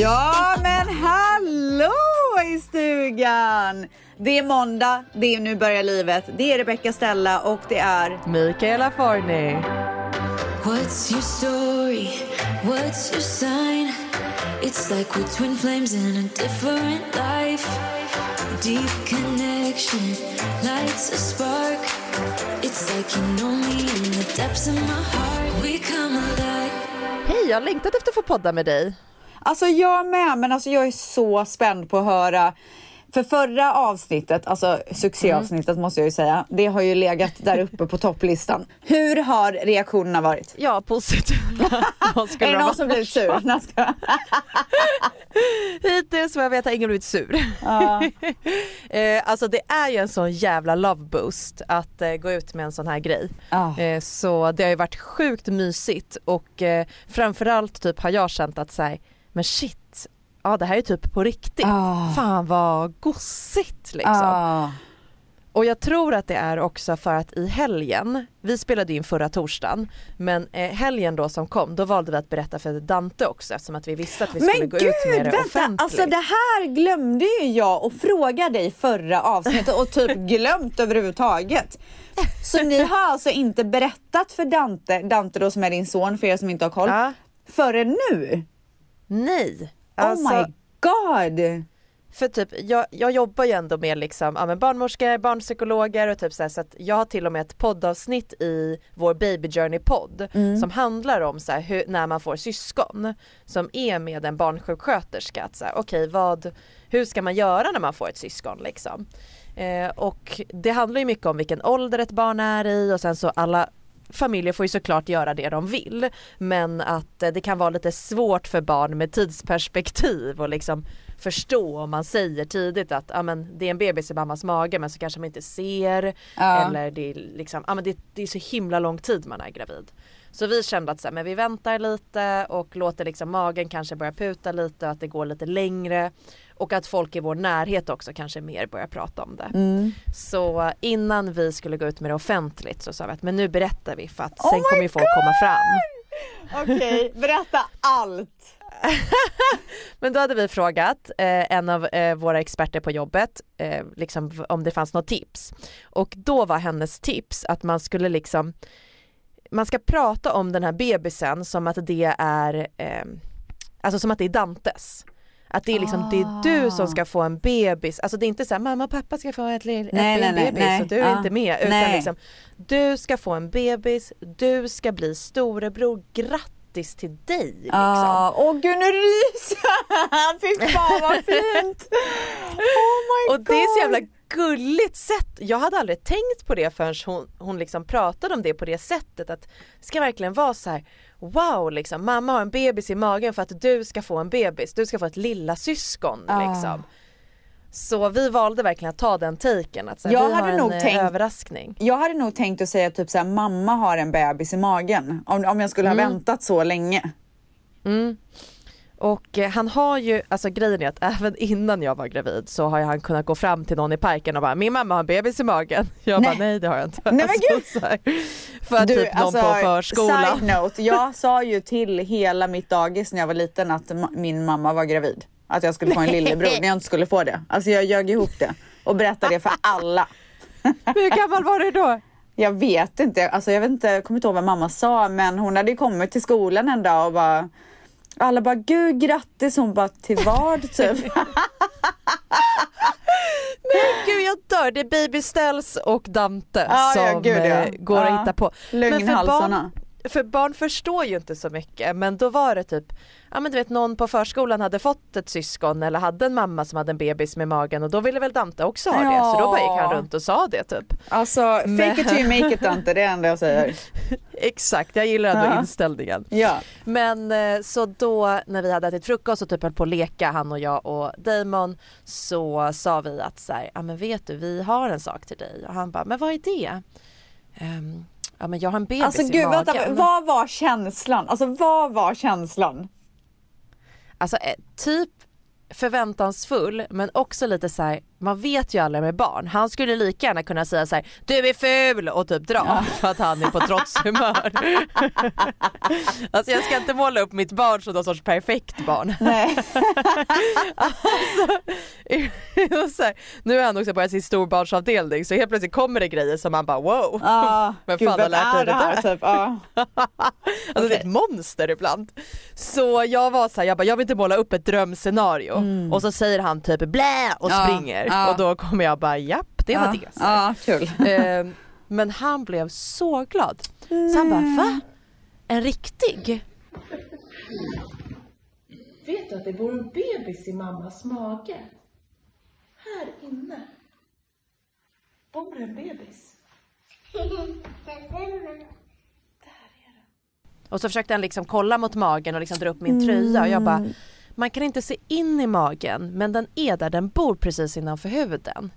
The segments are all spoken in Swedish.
Ja, men hallå i stugan! Det är måndag, det är Nu börjar livet. Det är Rebecca Stella och det är... Mikaela Forni. What's your story? What's your sign? It's like we're twin flames in a different life. Deep connection lights a spark. It's like you know me in the depths of my heart. We come alive. Hej, jag har längtat efter att få podda med dig. Alltså jag med, men alltså jag är så spänd på att höra. För förra avsnittet, alltså succéavsnittet Mm. måste jag ju säga, det har ju legat där uppe på topplistan. Hur har reaktionerna varit? Ja, positiva. Är det de någon vara? som blivit sur? Hittills vad jag vet har ingen blivit sur. eh, alltså det är ju en sån jävla love boost att eh, gå ut med en sån här grej. Ja. Eh, så det har ju varit sjukt mysigt och framförallt typ har jag känt att säga men shit, ja det här är typ på riktigt. Ah. Fan vad gossigt liksom. Ah. Och jag tror att det är också för att i helgen, vi spelade in förra torsdagen, men eh, helgen då som kom, då valde vi att berätta för Dante också eftersom att vi visste att vi skulle Men gå gud, ut med det vänta! offentligt. Alltså det här glömde ju jag att fråga dig förra avsnittet och typ glömt överhuvudtaget. Så ni har alltså inte berättat för Dante, Dante då som är din son för er som inte har koll, Ja. förrän nu? Nej. Alltså, oh my god! För typ, jag, jag jobbar ju ändå med liksom, ja, men barnmorskor, barnpsykologer och typ så, här, så att jag har till och med ett poddavsnitt i vår Baby Journey podd som handlar om så här, hur, när man får syskon som är med en barnsjuksköterska. Att så här, okej, vad, hur ska man göra när man får ett syskon liksom? Eh, och det handlar ju mycket om vilken ålder ett barn är i och sen så alla familjer får ju såklart göra det de vill men att eh, det kan vara lite svårt för barn med tidsperspektiv och liksom förstå om man säger tidigt att ah, men, det är en bebis i mammas mage men så kanske man inte ser Ja. eller det är, liksom, ah, men det, det är så himla lång tid man är gravid. Så vi kände att så här, men vi väntar lite och låter liksom magen kanske börja puta lite och att det går lite längre och att folk i vår närhet också kanske mer börjar prata om det. Mm. Så innan vi skulle gå ut med det offentligt så sa vi att men nu berättar vi för att Oh sen kommer ju folk komma fram. Okej, berätta allt! Men då hade vi frågat eh, en av eh, våra experter på jobbet eh, liksom, om det fanns något tips. Och då var hennes tips att man skulle liksom man ska prata om den här bebisen som att det är eh, alltså som att det är Dantes. Att det är liksom, det är du som ska få en bebis, alltså det är inte så här mamma och pappa ska få ett, lill- ett Nej, nej, nej, bebis nej. och du är Ja. inte med utan Nej. liksom du ska få en bebis, du ska bli storebror, grattis till dig liksom. Ja, åh gud nu ryser jag! Fy fan vad fint! Oh my Och det är så God. jävla gulligt sätt. Jag hade aldrig tänkt på det förrän hon, hon liksom pratade om det på det sättet att det ska verkligen vara så här wow liksom mamma har en bebis i magen för att du ska få en bebis, du ska få ett lilla syskon Ah. liksom. Så vi valde verkligen att ta den taken att så Jag vi hade har en nog eh, tänkt- överraskning. Jag hade nog tänkt att säga typ såhär, mamma har en bebis i magen. Om, om jag skulle ha Mm. väntat så länge. Och eh, han har ju, alltså grejen är att även innan jag var gravid så har han kunnat gå fram till någon i parken och bara min mamma har en bebis i magen. Jag Nej. bara nej det har jag inte. Nej, men gud. för typ någon på förskolan. alltså, Side note, jag sa ju till hela mitt dagis när jag var liten att min mamma var gravid. Att jag skulle få en lillebror när jag inte skulle få det. Alltså jag ljög ihop det och berättade det för alla. Hur gammal var du då? Jag vet inte, alltså jag vet inte, jag kommer inte ihåg vad mamma sa men hon hade ju kommit till skolan en dag och bara alla bara gud grattis, hon bara till vad typ. Gud jag dör, det är Baby Ställs och Dante Ja, som ja, gud, ja. eh, går att Ja. hitta på. Men Lögnhalsarna. För barn förstår ju inte så mycket men då var det typ, ja men du vet någon på förskolan hade fått ett syskon eller hade en mamma som hade en bebis med magen och då ville väl Dante också ha det så då bara gick han Ja. runt och sa det typ. Alltså fake it till make it Dante, det är det enda jag säger. Exakt, jag gillar ändå Ja. inställningen. Ja. Men eh, så då när vi hade ätit frukost och typ höll på att leka han och jag och Damon så sa vi att så här, ja men vet du vi har en sak till dig och han bara, men vad är det? Ehm, ja men jag har en bebis Alltså i gud magen. vänta, vad var känslan? Alltså vad var känslan? Alltså eh, typ förväntansfull men också lite så här, man vet ju aldrig med barn. Han skulle lika gärna kunna säga så här, du är ful och typ dra för att han är på trotshumör. alltså jag ska inte måla upp mitt barn som någon sorts perfekt barn. Nej. Och så här, nu har han också börjat sin storbarnsavdelning så helt plötsligt kommer det grejer som man bara wow. Ah, Men fan har lärt dig det där? Typ, ja. Alltså det är ett monster ibland. Så jag var så här, jag bara jag vill inte måla upp ett drömscenario och så säger han typ blä och Mm. Ja, springer ja. och då kommer jag bara japp det var ja. det. Så. Ja, kul. Ehm, men han blev så glad. Så han bara va? En riktig? Vet du att det bor en bebis i mammas mage? Här inne. Bor en bebis. Och så försökte han liksom kolla mot magen och liksom dra upp min tröja och jag bara man kan inte se in i magen men den är där, den bor precis innanför huvuden.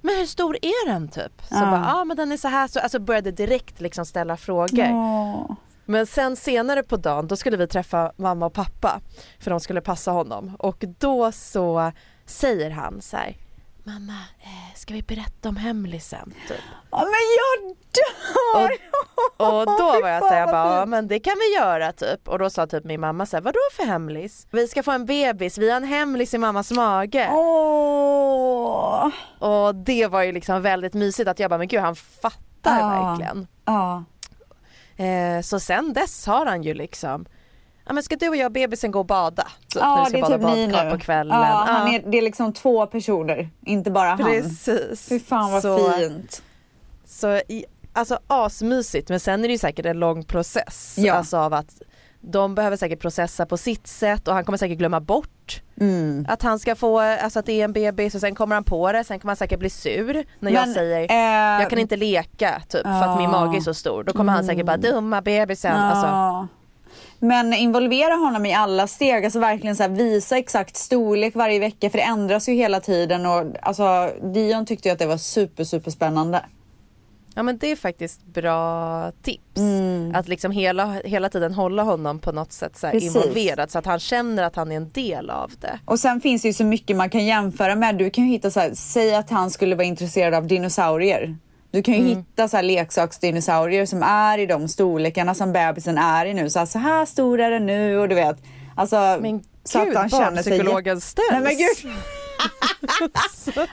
Men hur stor är den typ? Så Ja. bara, ja ah, men den är så här så, alltså började direkt liksom ställa frågor. Åh. Men sen senare på dagen då skulle vi träffa mamma och pappa för de skulle passa honom och då så säger han så här Mamma, eh, ska vi berätta om hemlisen? Typ. Ja, men jag dör! Och då Fy var jag såhär, bara, ja men det kan vi göra typ. Och då sa typ min mamma såhär, vadå för hemlis? Vi ska få en bebis, vi har en hemlis i mammas mage. Åh. Och det var ju liksom väldigt mysigt att jag bara, men gud han fattar Ja. verkligen. Ja. Eh, så sen dess har han ju liksom, ja men ska du och jag och bebisen gå och bada? Typ, när Ja, vi ska det är bada typ badkar nu. på kvällen. Ja, han Ja, är, det är liksom två personer, inte bara han. Precis. Fy fan vad så, fint. Så i, alltså asmysigt men sen är det ju säkert en lång process. Ja. Alltså av att de behöver säkert processa på sitt sätt och han kommer säkert glömma bort Mm. att han ska få, alltså att det är en bebis och sen kommer han på det, sen kommer han säkert bli sur när jag Men, säger eh, jag kan inte leka typ för att min mage är så stor. Då kommer han säkert bara dumma bebisen. Alltså, Ja. Men involvera honom i alla steg, alltså verkligen så visa exakt storlek varje vecka för det ändras ju hela tiden och alltså Dion tyckte ju att det var super super spännande. ja men det är faktiskt bra tips. Mm. Att liksom hela, hela tiden hålla honom på något sätt så här Precis. involverad så att han känner att han är en del av det. Och sen finns det ju så mycket man kan jämföra med. Du kan ju hitta så här, säg att han skulle vara intresserad av dinosaurier. Du kan ju Mm. hitta så här leksaksdinosaurier som är i de storlekarna som bebisen är i nu. Så här, så här stor är den nu och du vet. Alltså, Men så gud, att han känner sig... Nej men gud.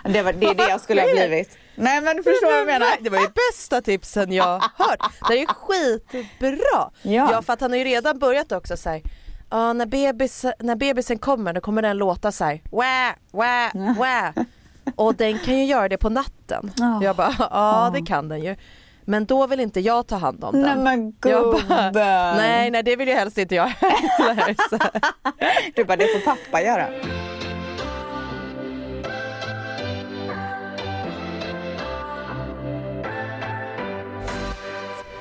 det, var, det är det jag skulle ha blivit. Nej men förstår vad jag menar. Det var ju bästa tipsen jag hört. Det är ju skitbra. Ja. Ja för att han har ju redan börjat också så här. Ja när, bebis, när bebisen kommer då kommer den låta så här. Wah, wah, wah. Och den kan ju göra det på natten. Ja. Jag bara ja det kan den ju. Men då vill inte jag ta hand om den. Nej men gubben. nej nej det vill ju helst inte jag heller. Du bara, det får pappa göra.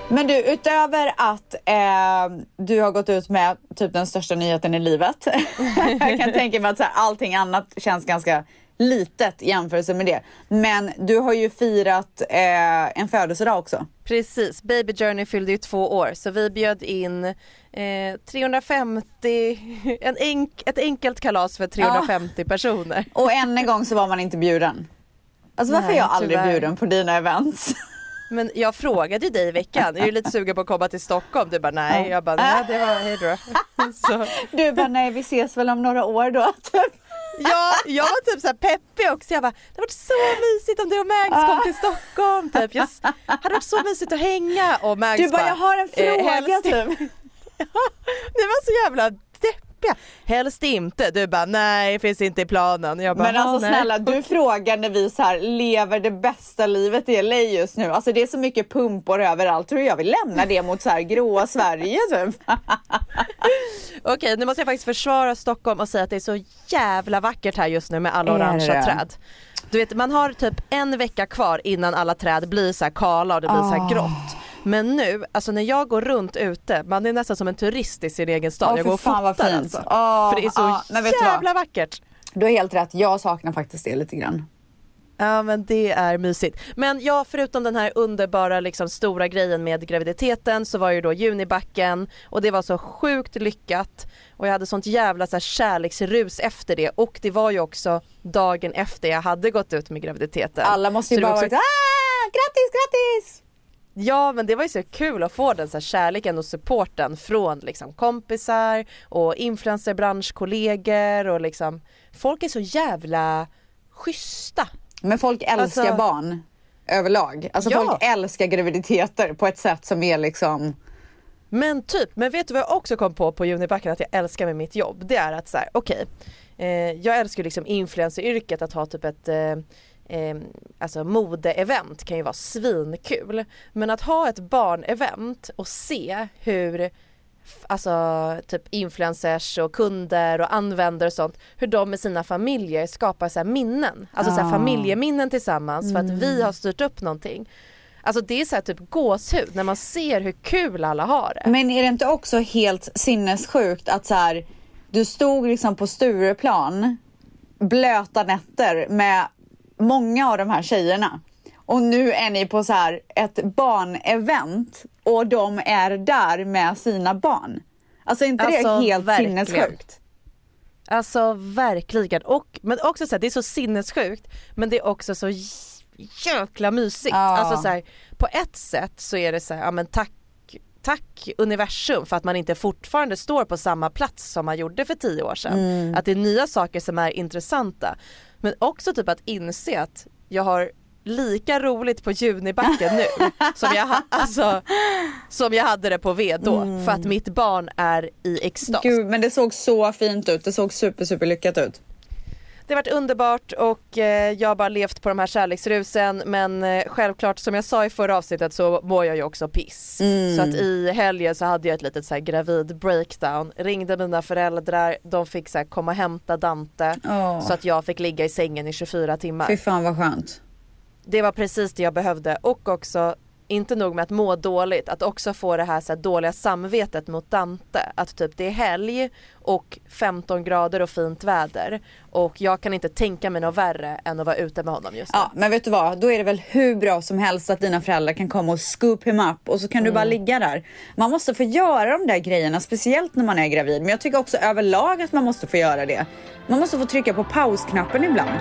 Men du, utöver att eh, du har gått ut med typ den största nyheten i livet. jag kan tänka mig att så här, allting annat känns ganska litet i jämförelse med det. Men du har ju firat eh, en födelsedag också. Precis, Baby Journey fyllde ju två år så vi bjöd in eh, 350, en enk, ett enkelt kalas för 350 personer. Och än en gång så var man inte bjuden. Alltså varför Nej, är jag aldrig tyvärr. bjuden på dina events? Men jag frågade ju dig i veckan, är du lite sugen på att komma till Stockholm? Du bara nej, Ja. jag bara nej det var hejdå. Så, Du bara, nej vi ses väl om några år då. Typ. ja, jag var typ så här peppig också, jag bara det hade varit så mysigt om du och Mags kom till Stockholm typ. Jag hade varit så mysigt att hänga och Mags Du bara, jag har en eh, fråga helst- typ. Det var så jävla jobbiga. Helst inte. Du bara nej det finns inte i planen. Jag bara, Men alltså nej. snälla du frågar när vi så här lever det bästa livet i LA just nu. Alltså det är så mycket pumpor överallt. Tror du jag vill lämna det mot så här gråa Sverige typ? Okej nu måste jag faktiskt försvara Stockholm och säga att det är så jävla vackert här just nu med alla orangea träd. Du vet man har typ en vecka kvar innan alla träd blir så här kala och det blir så Ah. här grått. Men nu, alltså när jag går runt ute, man är nästan som en turist i sin egen stad. Åh, jag går och fan, vad fotar fint. alltså. Åh, För det är så du vad? jävla vackert. Du har helt rätt, jag saknar faktiskt det lite grann. Ja men det är mysigt. Men ja förutom den här underbara liksom stora grejen med graviditeten så var ju då Junibacken och det var så sjukt lyckat och jag hade sånt jävla så här kärleksrus efter det och det var ju också dagen efter jag hade gått ut med graviditeten. Alla måste ju bara var varit också- ah, grattis, grattis! Ja men det var ju så kul att få den så här kärleken och supporten från liksom kompisar och influencerbranschkollegor och liksom folk är så jävla schyssta. Men folk älskar Alltså- barn överlag. Alltså Ja. folk älskar graviditeter på ett sätt som är liksom Men typ, men vet du vad jag också kom på på Junibacken att jag älskar med mitt jobb? Det är att så här, okej, eh, jag älskar liksom influenceryrket att ha typ ett eh, eh, alltså modeevent kan ju vara svinkul. Men att ha ett barnevent och se hur Alltså typ influencers och kunder och användare och sånt Hur de med sina familjer skapar så här minnen Alltså så Ah. familjeminnen tillsammans för att vi har styrt upp någonting Alltså det är så typ gåshud när man ser hur kul alla har det Men är det inte också helt sinnessjukt att så här, du stod liksom på Stureplan blöta nätter med många av de här tjejerna och nu är ni på så här ett barnevent och de är där med sina barn. Alltså inte Alltså, det helt verkligen. sinnessjukt? Alltså verkligen, och, men också så här, det är så sinnessjukt men det är också så jäkla mysigt. Ja. Alltså så här, på ett sätt så är det så här, ja men tack Tack universum för att man inte fortfarande står på samma plats som man gjorde för tio år sedan. Mm. Att det är nya saker som är intressanta. Men också typ att inse att jag har lika roligt på Junibacken nu som jag, ha, alltså, som jag hade det på V då. För att mitt barn är i extas. Gud, men det såg så fint ut. Det såg super, super lyckat ut. Det har varit underbart och eh, jag har bara levt på de här kärleksrusen men eh, självklart som jag sa i förra avsnittet så mår jag ju också piss. Så att i helgen så hade jag ett litet så här gravid breakdown, ringde mina föräldrar, de fick så här komma och hämta Dante Åh. så att jag fick ligga i sängen i 24 timmar. Fy fan vad skönt. Det var precis det jag behövde och också inte nog med att må dåligt, att också få det här, så här dåliga samvetet mot Dante. Att typ det är helg och 15 grader och fint väder och jag kan inte tänka mig något värre än att vara ute med honom just nu. Ja, men vet du vad? Då är det väl hur bra som helst att dina föräldrar kan komma och scoop him up och så kan du bara ligga där. Man måste få göra de där grejerna, speciellt när man är gravid. Men jag tycker också överlag att man måste få göra det. Man måste få trycka på pausknappen ibland.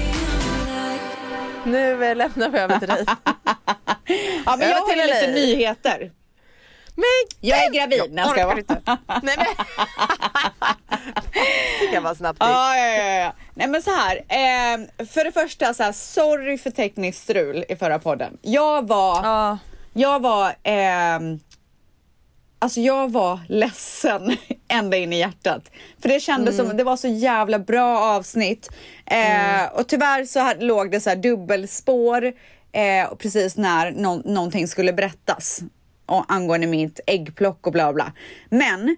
Nu eh, lämnar vi över till dig. Ja, men jag har ju lite nyheter. Men Jag är gravid. Jag orkar bara. inte. Nej men. det kan vara snabbt gick. Ja, ja, ja, ja. Nej men så här. Eh, för det första så här, sorry för tekniskt strul i förra podden. Jag var, Ja. jag var, ehm, alltså jag var ledsen ända in i hjärtat. För det kändes som, det var så jävla bra avsnitt. Eh, Och tyvärr så här, låg det så här dubbelspår eh, och precis när nå- någonting skulle berättas och angående mitt äggplock och bla bla. Men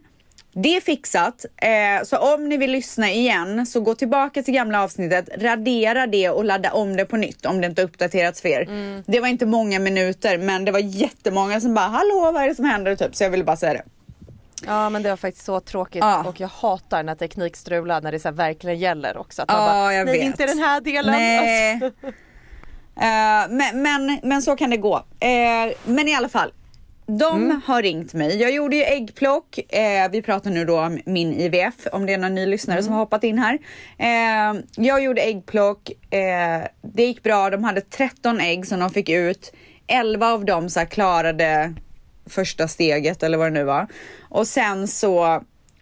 det är fixat. Eh, så om ni vill lyssna igen så gå tillbaka till gamla avsnittet, radera det och ladda om det på nytt om det inte uppdaterats för er. Det var inte många minuter men det var jättemånga som bara hallå vad är det som händer typ så jag ville bara säga det. Ja men det var faktiskt så tråkigt Ja. och jag hatar när teknik strular när det så verkligen gäller också. Att man Ja, bara, jag nej vet. inte den här delen. Nej. Alltså. Eh, men, men, men så kan det gå. Eh, men i alla fall. De har ringt mig. Jag gjorde ju äggplock. Eh, vi pratar nu då om min IVF, om det är någon ny lyssnare som har hoppat in här. Eh, jag gjorde äggplock. Eh, det gick bra. De hade 13 ägg som de fick ut. 11 av dem så klarade första steget eller vad det nu var. Och sen så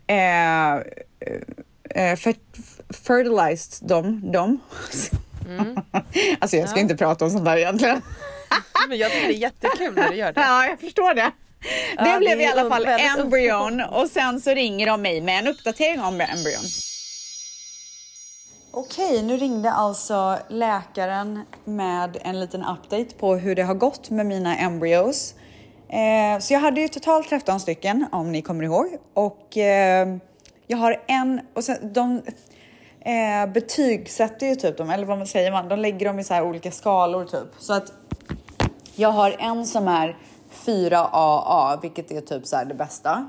eh, eh, fer- fertilized de, dem. alltså jag ska inte prata om sånt där egentligen. Men jag tycker det är jättekul när du gör det. Ja, jag förstår det. Det Ja, blev det i alla fall embryon och sen så ringer de mig med en uppdatering om embryon. Okej, nu ringde alltså läkaren med en liten update på hur det har gått med mina embryos. Eh, så jag hade ju totalt 13 stycken om ni kommer ihåg och eh, jag har en och sen de eh, betygsätter ju typ dem, eller vad man säger man, de lägger dem i så här olika skalor typ. Så att jag har en som är 4AA, vilket är typ så här det bästa.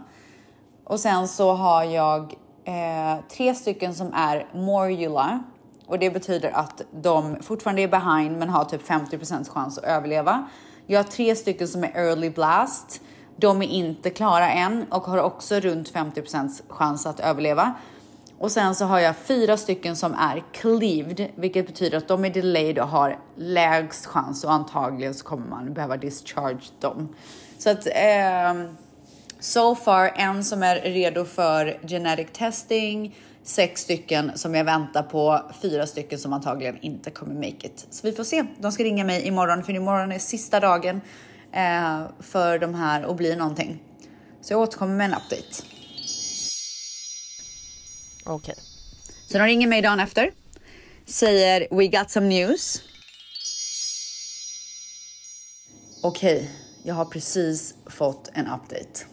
Och sen så har jag eh, tre stycken som är morula. Och det betyder att de fortfarande är behind men har typ 50% chans att överleva. Jag har tre stycken som är early blast. De är inte klara än och har också runt 50% chans att överleva. Och sen så har jag fyra stycken som är cleaved, vilket betyder att de är delayed och har lägst chans och antagligen så kommer man behöva discharge dem. Så att eh, So far en som är redo för genetic testing, sex stycken som jag väntar på, fyra stycken som antagligen inte kommer make it. Så vi får se. De ska ringa mig imorgon för imorgon är sista dagen eh, för de här att bli någonting. Så jag återkommer med en update. Okej. Så de ringer mig dagen efter, säger we got some news. Okej, jag har precis fått en update.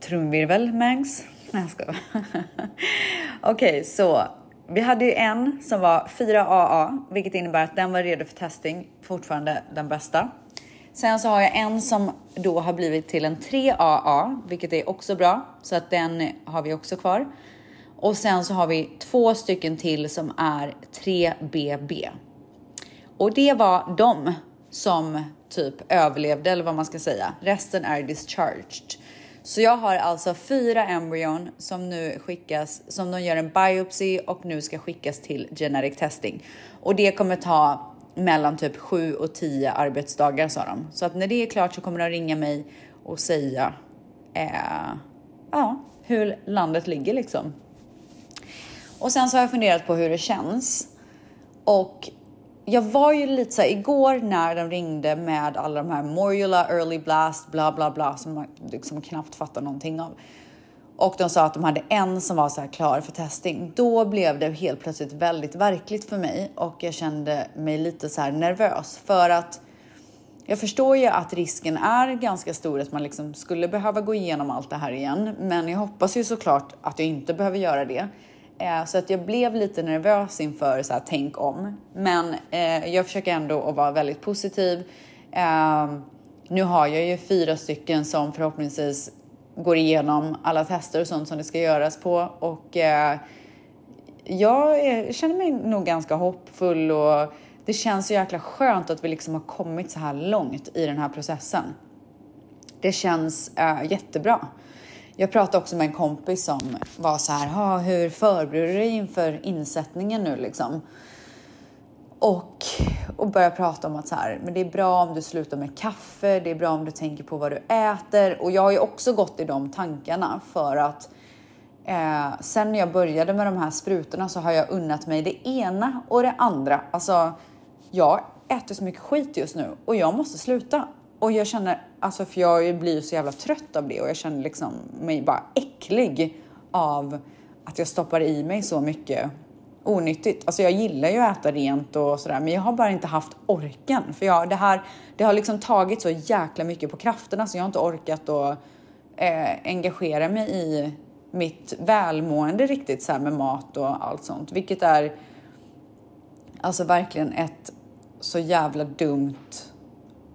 Trumvirvel, Mangs? Nej, jag skojar. Okej, så vi hade ju en som var 4AA, vilket innebär att den var redo för testing, fortfarande den bästa. Sen så har jag en som då har blivit till en 3AA, vilket är också bra, så att den har vi också kvar. Och sen så har vi två stycken till som är 3BB. Och det var de som typ överlevde eller vad man ska säga. Resten är discharged. Så jag har alltså fyra embryon som nu skickas, som de gör en biopsy och nu ska skickas till genetic testing. Och det kommer ta mellan typ 7 och 10 arbetsdagar sa de. Så att när det är klart så kommer de ringa mig och säga eh, ja, hur landet ligger liksom. Och sen så har jag funderat på hur det känns. Och jag var ju lite så här, igår när de ringde med alla de här Morula, Early Blast, bla bla bla som man liksom knappt fattar någonting av. Och de sa att de hade en som var så här klar för testing. Då blev det helt plötsligt väldigt verkligt för mig och jag kände mig lite så här nervös för att jag förstår ju att risken är ganska stor att man liksom skulle behöva gå igenom allt det här igen. Men jag hoppas ju såklart att jag inte behöver göra det. Eh, så att jag blev lite nervös inför så här, tänk om. Men eh, jag försöker ändå att vara väldigt positiv. Eh, nu har jag ju fyra stycken som förhoppningsvis går igenom alla tester och sånt som det ska göras på. Och eh, jag är- känner mig nog ganska hoppfull och det känns så jäkla skönt att vi liksom har kommit så här långt i den här processen. Det känns eh, jättebra. Jag pratade också med en kompis som var så här, "Ha, hur förbereder du dig inför insättningen nu liksom? Och, och börja prata om att så här, men det är bra om du slutar med kaffe, det är bra om du tänker på vad du äter. Och jag har ju också gått i de tankarna för att eh, sen när jag började med de här sprutorna så har jag unnat mig det ena och det andra. Alltså, jag äter så mycket skit just nu och jag måste sluta. Och jag känner, alltså för jag blir ju så jävla trött av det och jag känner liksom mig bara äcklig av att jag stoppar i mig så mycket onyttigt. Alltså jag gillar ju att äta rent och sådär men jag har bara inte haft orken för jag, det här, det har liksom tagit så jäkla mycket på krafterna så jag har inte orkat att eh, engagera mig i mitt välmående riktigt så här med mat och allt sånt. Vilket är alltså verkligen ett så jävla dumt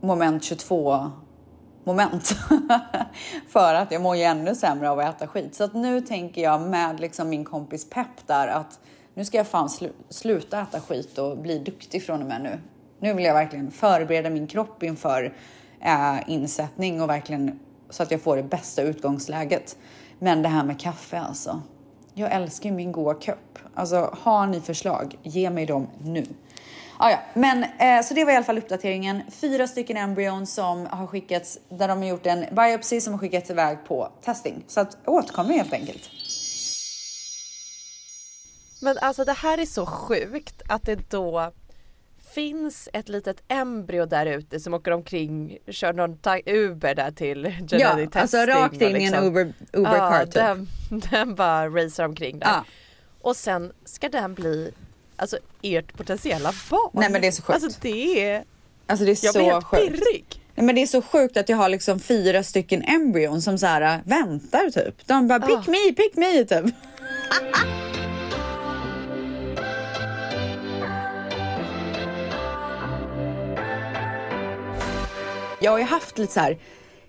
moment 22 moment. För att jag mår ju ännu sämre av att äta skit. Så att nu tänker jag med liksom min kompis Pepp där att nu ska jag fan slu sluta äta skit och bli duktig från och med nu. Nu vill jag verkligen förbereda min kropp inför eh, insättning och verkligen så att jag får det bästa utgångsläget. Men det här med kaffe alltså. Jag älskar ju min goa kopp. Alltså har ni förslag, ge mig dem nu. Ah, ja. Men eh, så det var i alla fall uppdateringen. Fyra stycken embryon som har skickats där de har gjort en biopsi som har skickats iväg på testing. Så att återkommer helt enkelt. Men alltså det här är så sjukt att det då finns ett litet embryo där ute som åker omkring, kör någon Uber där till genetic ja, testing. alltså rakt in i en liksom. Uber, Uber ja, car typ. Den, den bara racear omkring där. Ja. Och sen ska den bli alltså ert potentiella barn. Nej men det är så sjukt. Alltså det är, Alltså det är jag så blir helt sjukt. pirrig. Nej, men det är så sjukt att jag har liksom fyra stycken embryon som så här äh, väntar typ. De bara pick Ah. me, pick me typ. Jag har ju haft lite så här.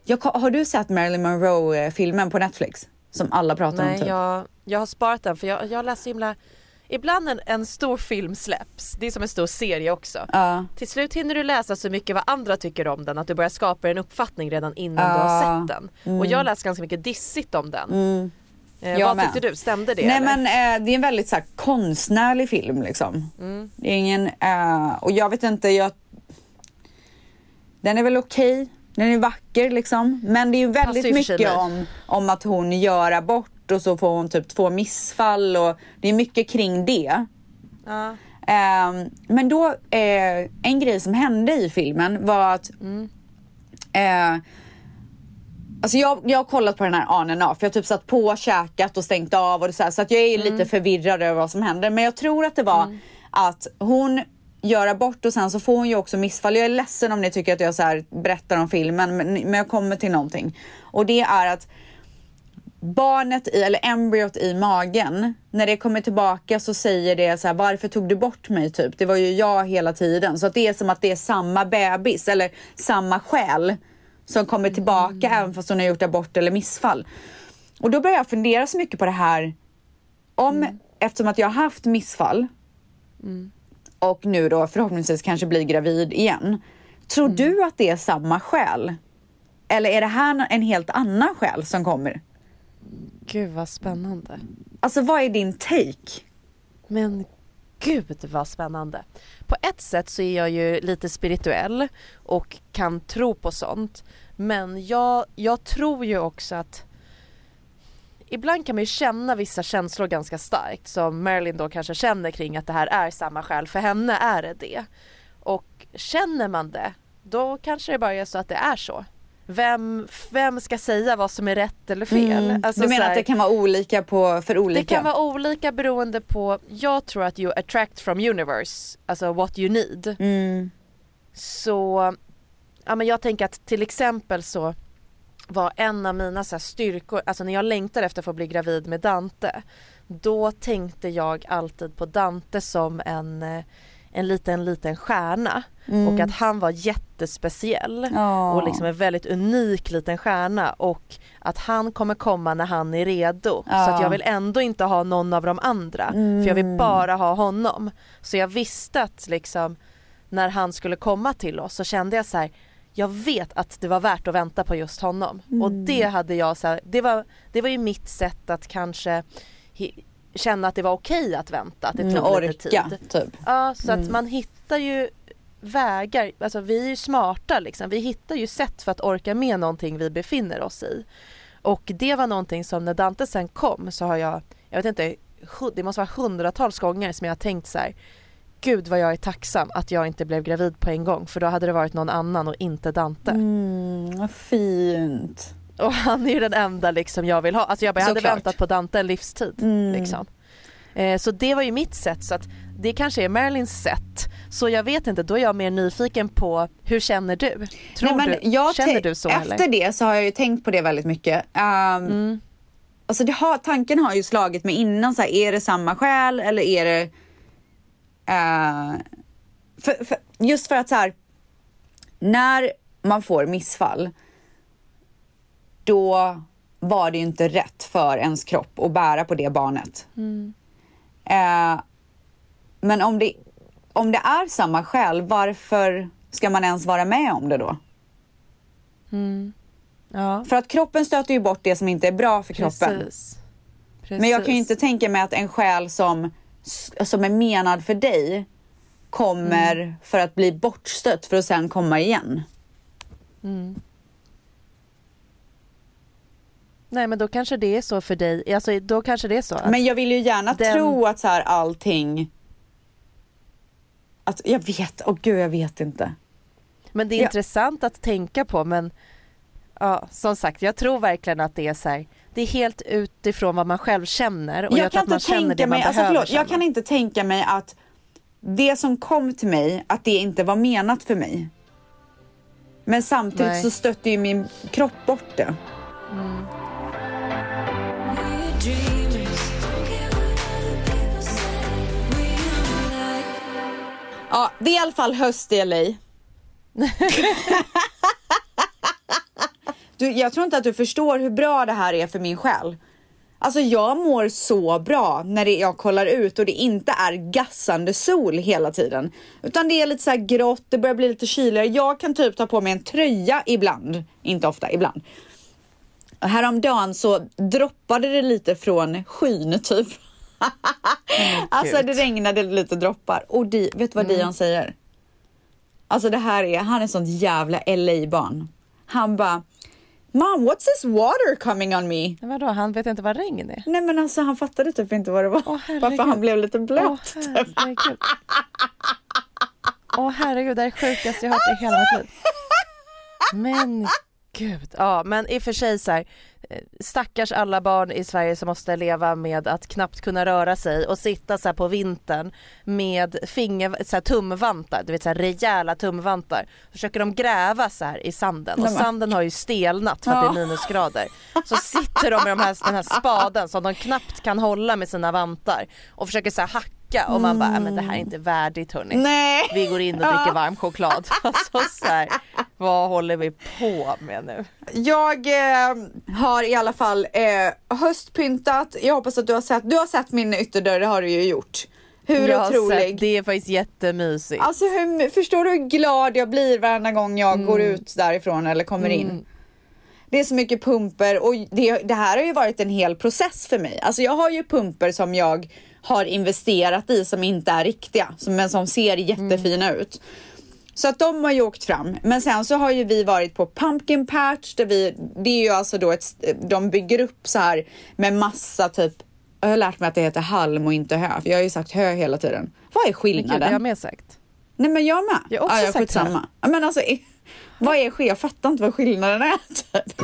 Jag, har du sett Marilyn Monroe-filmen på Netflix? Som alla pratar om Nej typ. jag, jag har sparat den för jag, jag läser himla Ibland en, en stor film släpps, det är som en stor serie också. Ja. Till slut hinner du läsa så mycket vad andra tycker om den att du börjar skapa en uppfattning redan innan du har sett den. Och jag läste ganska mycket dissigt om den. Mm. Eh, vad med. tyckte du, stämde det? Nej eller? men eh, det är en väldigt så här, konstnärlig film liksom. Mm. Det är ingen, eh, och jag vet inte, jag... Den är väl okej, den är vacker liksom. Men det är ju väldigt för mycket om, om att hon gör abort och så får hon typ två missfall och det är mycket kring det. Ja. Ehm, men då, eh, en grej som hände i filmen var att eh, Alltså jag, jag har kollat på den här on and off. Jag har typ satt på, käkat och stängt av och så, här, så att jag är lite förvirrad över vad som händer. Men jag tror att det var att hon gör abort och sen så får hon ju också missfall. Jag är ledsen om ni tycker att jag så här berättar om filmen men, men jag kommer till någonting. Och det är att barnet i, eller embryot i magen, när det kommer tillbaka så säger det så här, varför tog du bort mig typ? Det var ju jag hela tiden. Så att det är som att det är samma bebis eller samma själ som kommer tillbaka även fast hon har gjort abort eller missfall. Och då börjar jag fundera så mycket på det här, om, eftersom att jag har haft missfall och nu då förhoppningsvis kanske blir gravid igen. Tror du att det är samma själ? Eller är det här en helt annan själ som kommer? Gud vad spännande. Alltså vad är din take? Men gud vad spännande. På ett sätt så är jag ju lite spirituell och kan tro på sånt. Men jag, jag tror ju också att Ibland kan man ju känna vissa känslor ganska starkt som Marilyn då kanske känner kring att det här är samma själ. För henne är det det. Och känner man det, då kanske det bara är så att det är så. Vem, vem ska säga vad som är rätt eller fel? Mm. Alltså du menar här- att det kan vara olika på, för olika? det kan vara olika beroende på, jag tror att you attract from universe, alltså what you need. Mm. Så, ja men jag tänker att till exempel så var en av mina så styrkor, alltså när jag längtade efter att få bli gravid med Dante, då tänkte jag alltid på Dante som en, eh, en liten, liten stjärna Mm. och att han var jättespeciell Ja. och liksom en väldigt unik liten stjärna och att han kommer komma när han är redo. Så Ja. att jag vill ändå inte ha någon av de andra för jag vill bara ha honom. Så jag visste att liksom när han skulle komma till oss så kände jag så här jag vet att det var värt att vänta på just honom och det hade jag så här, det var, det var ju mitt sätt att kanske hi- känna att det var okej att vänta, att det Mm, tog lite orka, tid. typ. Ja så att Mm. man hittar ju vägar, alltså vi är ju smarta liksom, vi hittar ju sätt för att orka med någonting vi befinner oss i. Och det var någonting som när Dante sen kom så har jag, jag vet inte, det måste vara hundratals gånger som jag har tänkt så här. Gud vad jag är tacksam att jag inte blev gravid på en gång för då hade det varit någon annan och inte Dante. Mm, vad fint. Och han är ju den enda liksom jag vill ha. Alltså jag, bara, jag hade Såklart. väntat på Dante en livstid. Mm. Liksom. Eh, så det var ju mitt sätt. Så att det kanske är Marilyns sätt. Så jag vet inte, då är jag mer nyfiken på hur känner du? Tror Nej, men du, känner du så Efter eller? det så har jag ju tänkt på det väldigt mycket. Um, Alltså det har, tanken har ju slagit mig innan, så här, är det samma skäl eller är det... eh, för, för, just för att så här, när man får missfall, då var det ju inte rätt för ens kropp att bära på det barnet. Eh, men om det, om det är samma skäl, varför ska man ens vara med om det då? Ja, För att kroppen stöter ju bort det som inte är bra för kroppen. precis. Men jag kan ju Precis. inte tänka mig att en själ som, som är menad för dig kommer Mm. för att bli bortstött för att sen komma igen. Nej men då kanske det är så för dig, alltså då kanske det är så att Men jag vill ju gärna den- tro att så här allting... Att, jag vet, åh gud jag vet inte. Men det är Ja. intressant att tänka på men ja, som sagt jag tror verkligen att det är så här, det är helt utifrån vad man själv känner och jag, tror kan att man känner mig, alltså behöver förlåt, jag kan inte tänka mig att det som kom till mig, att det inte var menat för mig. Men samtidigt Nej. så stötte ju min kropp bort det. Like Ja, det är i alla fall höst i LA. du, jag tror inte att du förstår hur bra det här är för min själ. Alltså jag mår så bra när det, jag kollar ut och det inte är gassande sol hela tiden. Utan det är lite så här grått, det börjar bli lite kyligare. Jag kan typ ta på mig en tröja ibland. Inte ofta, ibland. Och Häromdagen så droppade det lite från skyn typ. alltså det regnade lite droppar. Och di, vet du vad Dion säger? Alltså det här är, han är sånt jävla LA-barn. Han bara Mom, what's this water coming on me? Men vadå, han vet inte vad regn är? Nej men alltså han fattade typ inte vad det var. Åh. Varför han blev lite Åh blöt. herregud. Åh herregud, det är det sjukaste jag hört i hela mitt liv. Men gud. Ja men i och för sig så här, stackars alla barn i Sverige som måste leva med att knappt kunna röra sig och sitta så här på vintern med finger, så tumvantar, du vet så här rejäla tumvantar. Försöker de gräva så här i sanden och sanden har ju stelnat för att det är minusgrader. Så sitter de med de här, den här spaden som de knappt kan hålla med sina vantar och försöker så här hacka och man bara, "Nej, men det här är inte värdigt hörni. Nej. Vi går in och dricker varm choklad. Alltså så här, vad håller vi på med nu? Jag eh, har i alla fall eh, höstpyntat. Jag hoppas att du har sett, du har sett min ytterdörr, det har du ju gjort. Hur jag otrolig. sett, det är faktiskt jättemysigt. Alltså hur, förstår du hur glad jag blir varenda gång jag Mm. går ut därifrån eller kommer in? Det är så mycket pumper och det, det här har ju varit en hel process för mig. Alltså jag har ju pumper som jag har investerat i som inte är riktiga, som, men som ser jättefina ut. Så att de har ju åkt fram. Men sen så har ju vi varit på Pumpkin Patch där vi, det är ju alltså då ett, de bygger upp så här med massa typ, jag har lärt mig att det heter halm och inte hö, för jag har ju sagt hö hela tiden. Vad är skillnaden? det har jag med sagt. Nej men jag med. Jag har också ja, sagt skitsamma. Ja, Men alltså, vad är ske? Jag fattar inte vad skillnaden är. Typ.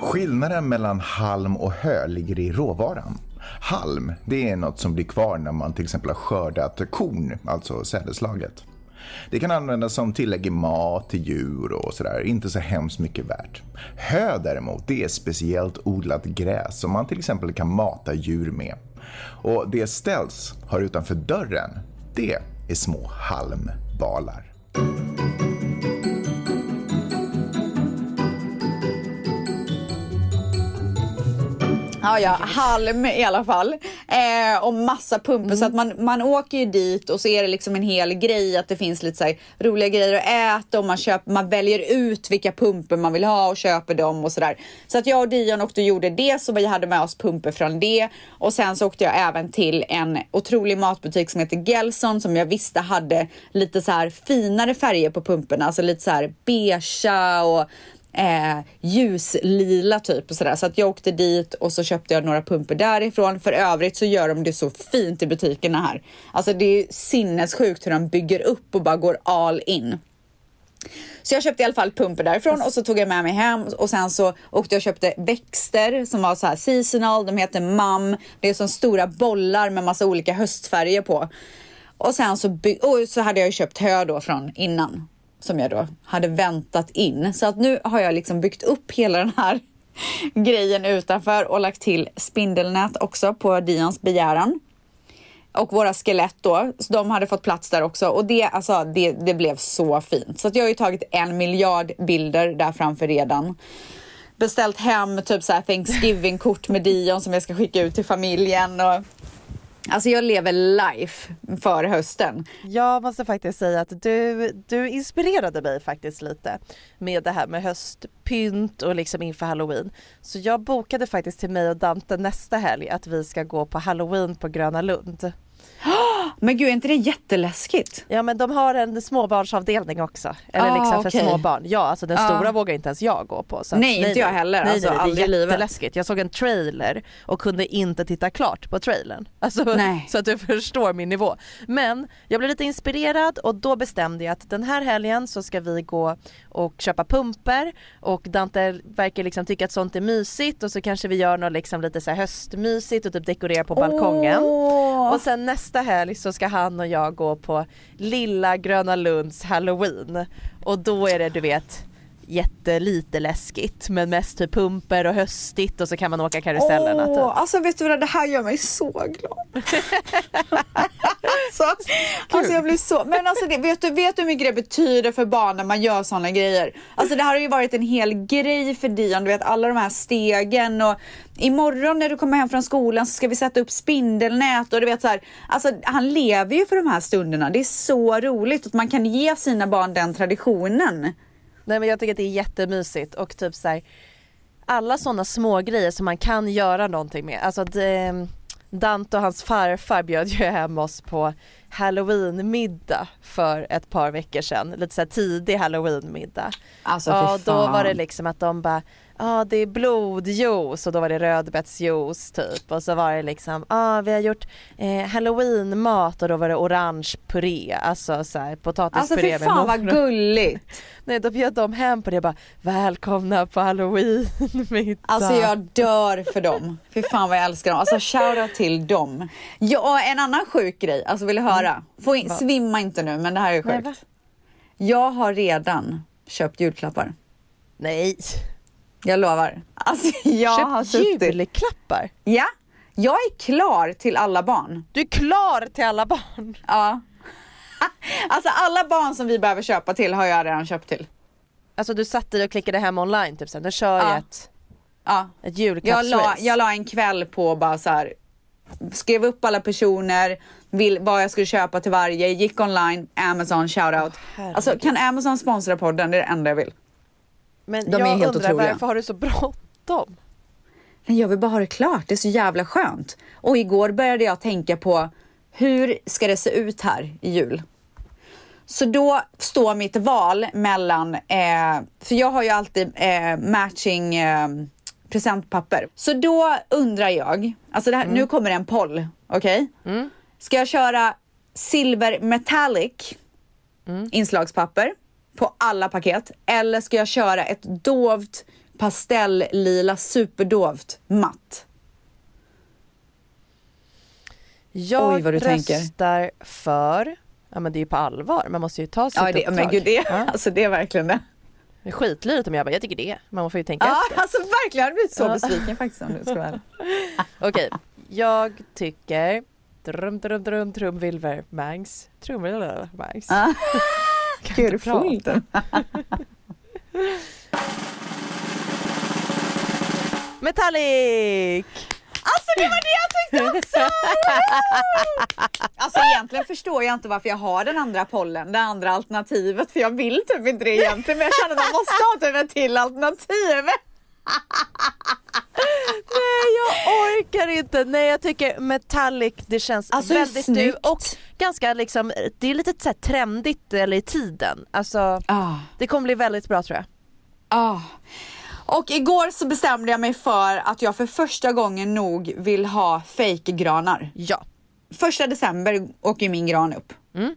Skillnaden mellan halm och hö ligger i råvaran. Halm, det är något som blir kvar när man till exempel har skördat korn, alltså sädeslaget. Det kan användas som tillägg i mat till djur och sådär, inte så hemskt mycket värt. Hö däremot, det är speciellt odlat gräs som man till exempel kan mata djur med. Och det ställs har utanför dörren, det är små halmbalar. Ja, ja, halm i alla fall. Eh, och massa pumper så att man, man åker ju dit och så är det liksom en hel grej att det finns lite så roliga grejer att äta och man, köper, man väljer ut vilka pumper man vill ha och köper dem och sådär. Så att jag och Dion åkte och gjorde det så vi hade med oss pumper från det. Och sen så åkte jag även till en otrolig matbutik som heter Gelson som jag visste hade lite så här finare färger på pumperna, alltså lite så här beigea och eh, ljuslila typ och sådär. Så att jag åkte dit och så köpte jag några pumpor därifrån. För övrigt så gör de det så fint i butikerna här. Alltså det är sinnessjukt hur de bygger upp och bara går all in. Så jag köpte i alla fall pumpor därifrån och så tog jag med mig hem och sen så åkte jag och köpte växter som var så här seasonal. De heter MAM. Det är som stora bollar med massa olika höstfärger på. Och sen så, och så hade jag ju köpt hö då från innan som jag då hade väntat in. Så att nu har jag liksom byggt upp hela den här grejen utanför och lagt till spindelnät också på Dians begäran. Och våra skelett då, så de hade fått plats där också och det, alltså, det, det blev så fint. Så att jag har ju tagit en miljard bilder där framför redan. Beställt hem typ så här Thanksgiving-kort med Dion som jag ska skicka ut till familjen. Och, alltså jag lever life för hösten. Jag måste faktiskt säga att du, du inspirerade mig faktiskt lite med det här med höstpynt och liksom inför halloween. Så jag bokade faktiskt till mig och Dante nästa helg att vi ska gå på halloween på Gröna Lund. Men gud, är inte det jätteläskigt? Ja men de har en småbarnsavdelning också. Eller Ah, liksom för okej. små barn. Ja alltså den Ah. stora vågar inte ens jag gå på. Så att- Nej, inte jag heller. Nej, Alltså, nej, det är livet. jätteläskigt. Jag såg en trailer och kunde inte titta klart på trailern. Alltså, Nej. Så att du förstår min nivå. Men jag blev lite inspirerad och då bestämde jag att den här helgen så ska vi gå och köpa pumper och Dante verkar liksom tycka att sånt är mysigt och så kanske vi gör något liksom lite så höstmysigt och typ dekorerar på balkongen. Åh. Och sen nästa helg så ska han och jag gå på lilla Gröna Lunds halloween. Och då är det du vet jättelite läskigt men mest typ pumper och höstigt och så kan man åka karusellerna Åh, typ. Alltså vet du vad, det här gör mig så glad. alltså, alltså jag blir så, men alltså det, vet, du, vet du hur mycket det betyder för barn när man gör sådana grejer? Alltså det här har ju varit en hel grej för Dion, du vet alla de här stegen och imorgon när du kommer hem från skolan så ska vi sätta upp spindelnät och du vet så här, alltså han lever ju för de här stunderna. Det är så roligt att man kan ge sina barn den traditionen. Nej men jag tycker att det är jättemysigt och typ så här, alla sådana små grejer som man kan göra någonting med. Alltså det, Dante och hans farfar bjöd ju hem oss på halloweenmiddag för ett par veckor sedan. Lite så tidig halloweenmiddag. Alltså, ja, fy då var det liksom att de bara Ja det är blodjuice och då var det rödbetsjuice typ och så var det liksom, ja vi har gjort eh, halloweenmat och då var det orange puré, alltså så här, Alltså potatispuré fy med fan vad gulligt. Nej då bjöd de hem på det bara välkomna på halloween-middag. Alltså jag dör för dem. Fy fan vad jag älskar dem. Alltså shoutout till dem. Ja, en annan sjuk grej, alltså vill du höra? Få in, svimma inte nu men det här är Nej, sjukt. va? jag har redan köpt julklappar. Nej. Jag lovar. Alltså jag Köp har suttit. julklappar? Ja, jag är klar till alla barn. Du är klar till alla barn? Ja. Alltså alla barn som vi behöver köpa till har jag redan köpt till. Alltså du satt dig och klickade hem online typ sen, nu kör Ja. jag ett, Ja. ett Jag la, jag la en kväll på bara så här. Skrev upp alla personer, vill, vad jag skulle köpa till varje, gick online, Amazon, shoutout. herregud. alltså kan Amazon sponsra podden? Det är det enda jag vill. Men de är jag helt undrar otroliga. varför har du så bråttom? Men jag vill bara ha det klart, det är så jävla skönt. Och igår började jag tänka på hur ska det se ut här i jul? Så då står mitt val mellan, eh, för jag har ju alltid eh, matching eh, presentpapper. Så då undrar jag, alltså det här, nu kommer en poll, okej? Ska jag köra silver metallic inslagspapper på alla paket eller ska jag köra ett dovt pastelllila superdovt matt? Jag Oj, vad du tänker. röstar för, ja men det är ju på allvar, man måste ju ta sitt Ja, det, uppdrag. men gud, det, Ja. alltså, det är verkligen det. Det är skitlurigt om jag bara, jag tycker det. Man får ju tänka Ja, efter. alltså verkligen. Jag hade blivit så Ja. besviken faktiskt om du ska vara. Okej, jag tycker Drum, drum, drum, trumvilver, mangs, trumvilver, mangs. Kan Gud, inte prata. Metallic! Alltså det var det jag tyckte också! Alltså egentligen förstår jag inte varför jag har den andra pollen, det andra alternativet, för jag vill typ inte det egentligen, men jag känner att jag måste ha typ ett till alternativ. Nej jag orkar inte, nej jag tycker metallic det känns Alltså, väldigt du och ganska liksom, det är lite så här trendigt eller i tiden. Alltså Ah. det kommer bli väldigt bra tror jag. Ah. Och igår så bestämde jag mig för att jag för första gången nog vill ha fake-granar. Ja. Första december åker min gran upp. Mm.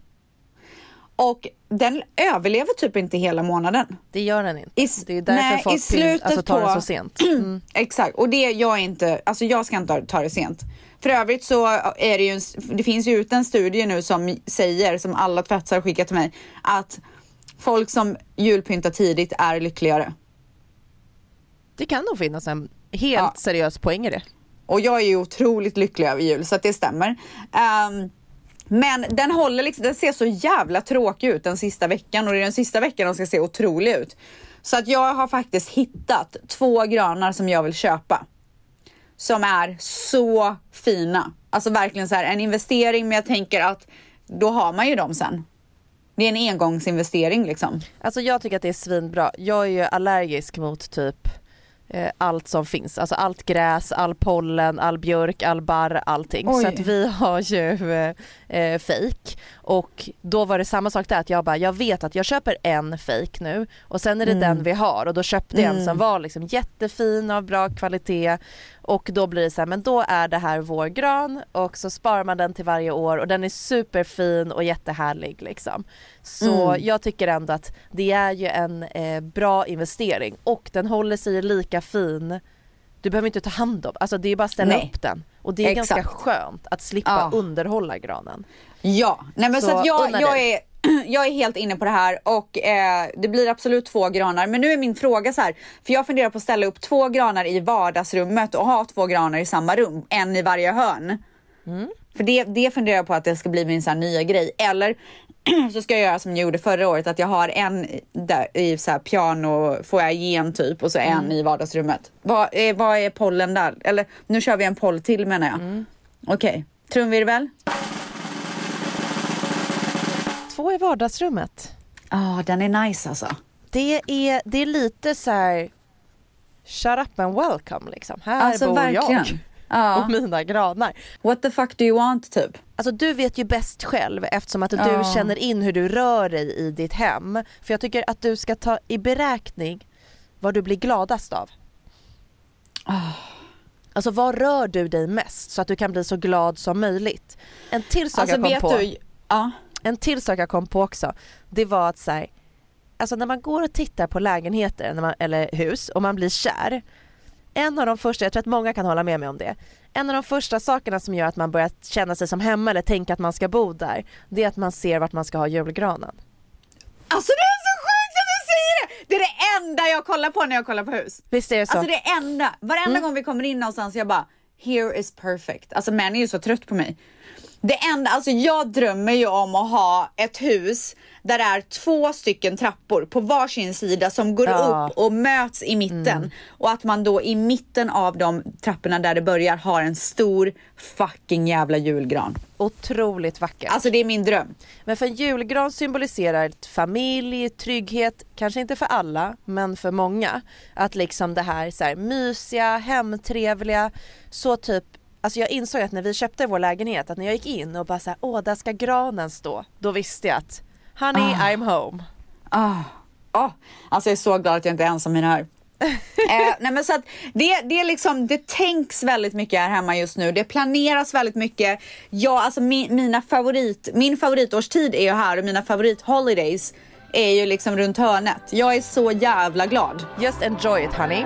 Och den överlever typ inte hela månaden. Det gör den inte. I, det är därför nej, folk i slutet alltså, tar på, den så sent. Mm. Exakt, och det jag är inte, alltså jag ska inte ta det sent. För övrigt så är det ju, en, det finns ju ut en studie nu som säger, som alla tvättsar skickat till mig, att folk som julpyntar tidigt är lyckligare. Det kan nog finnas en helt seriös poäng i det. Och jag är ju otroligt lycklig över jul så att det stämmer. Ehm, men den håller liksom, den ser så jävla tråkig ut den sista veckan och det är den sista veckan den ska se otrolig ut. Så att jag har faktiskt hittat två granar som jag vill köpa. Som är så fina. Alltså verkligen så här en investering men jag tänker att då har man ju dem sen. Det är en engångsinvestering liksom. Alltså jag tycker att det är svinbra. Jag är ju allergisk mot typ allt som finns. Alltså allt gräs, all pollen, all björk, all barr, allting. Oj. Så att vi har ju eh, eh, fake. Och då var det samma sak där att jag bara, jag vet att jag köper en fake nu och sen är det Mm. den vi har och då köpte jag en Mm. som var liksom jättefin av bra kvalitet och då blir det så här, men då är det här vår gran och så sparar man den till varje år och den är superfin och jättehärlig liksom. Så Mm. jag tycker ändå att det är ju en eh, bra investering och den håller sig lika fin. Du behöver inte ta hand om, alltså det är bara att ställa Nej. upp den och det är Exakt. ganska skönt att slippa underhålla granen. Ja, nej men så, Så att jag, jag, är, jag är helt inne på det här och eh, det blir absolut två granar. Men nu är min fråga så här, för jag funderar på att ställa upp två granar i vardagsrummet och ha två granar i samma rum, en i varje hörn. För det, det funderar jag på att det ska bli min så nya grej. Eller så ska jag göra som jag gjorde förra året, att jag har en där i så här piano, får jag gen typ och så en Mm. i vardagsrummet. Vad är, vad är pollen där? Eller nu kör vi en poll till menar jag. Mm. Okej, trumvirvel. Två i vardagsrummet. Ja, den är nice alltså. Det är, det är lite så här. Shut up and welcome liksom. Här Alltså, bor verkligen. jag Ja. och mina granar. What the fuck do you want typ? Alltså du vet ju bäst själv eftersom att du Ja. känner in hur du rör dig i ditt hem. För jag tycker att du ska ta i beräkning vad du blir gladast av. Alltså vad rör du dig mest så att du kan bli så glad som möjligt? En till sak Alltså jag kom på. du, ja. En till sak jag kom på också. Det var att så här, alltså när man går och tittar på lägenheter man, eller hus och man blir kär. En av de första, jag tror att många kan hålla med mig om det. En av de första sakerna som gör att man börjar känna sig som hemma eller tänka att man ska bo där. Det är att man ser vart man ska ha julgranen. Alltså det är så sjukt att du säger det! Det är det enda jag kollar på när jag kollar på hus. Visst är det så? Alltså det enda, varenda gång vi kommer in någonstans jag bara here is perfect. Alltså män är ju så trött på mig. Det enda, alltså jag drömmer ju om att ha ett hus där det är två stycken trappor på varsin sida som går Ja. upp och möts i mitten. Och att man då i mitten av de trapporna där det börjar har en stor fucking jävla julgran. Otroligt vackert. Alltså det är min dröm. Men för en julgran symboliserar familj, trygghet, kanske inte för alla men för många. Att liksom det här, så här mysiga, hemtrevliga, så typ Alltså jag insåg att när vi köpte vår lägenhet att när jag gick in och bara såhär, åh där ska granen stå. Då visste jag att honey Ah. I'm home. Ah, ah. Alltså jag är så glad att jag inte är ensam i det här. eh, nej men så att det, det är liksom, det tänks väldigt mycket här hemma just nu. Det planeras väldigt mycket. Ja, alltså min, mina favorit, min favoritårstid är ju här och mina favorit holidays är ju liksom runt hörnet. Jag är så jävla glad. Just enjoy it honey.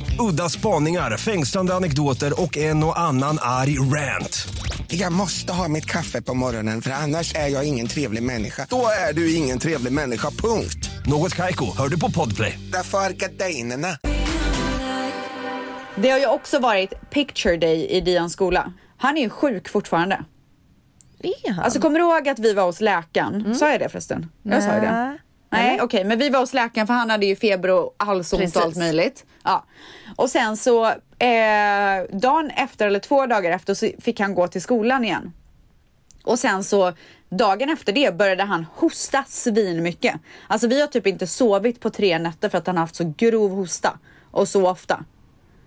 Udda spaningar, fängslande anekdoter och en och annan arg rant. Jag måste ha mitt kaffe på morgonen för annars är jag ingen trevlig människa. Då är du ingen trevlig människa, punkt. Något Kaiko, hör du på Podplay. Därför är gardinerna. Det har ju också varit picture day i Dians skola. Han är ju sjuk fortfarande. Är han? Alltså kommer du ihåg att vi var hos läkaren? Sa jag det förresten? Jag sa ju det. Nej. Okej, men vi var hos läkaren för han hade ju feber och halsont och allt möjligt. Ja. Och sen så eh, dagen efter eller två dagar efter så fick han gå till skolan igen. Och sen så dagen efter det började han hosta svin mycket. Alltså vi har typ inte sovit på tre nätter för att han har haft så grov hosta och så ofta.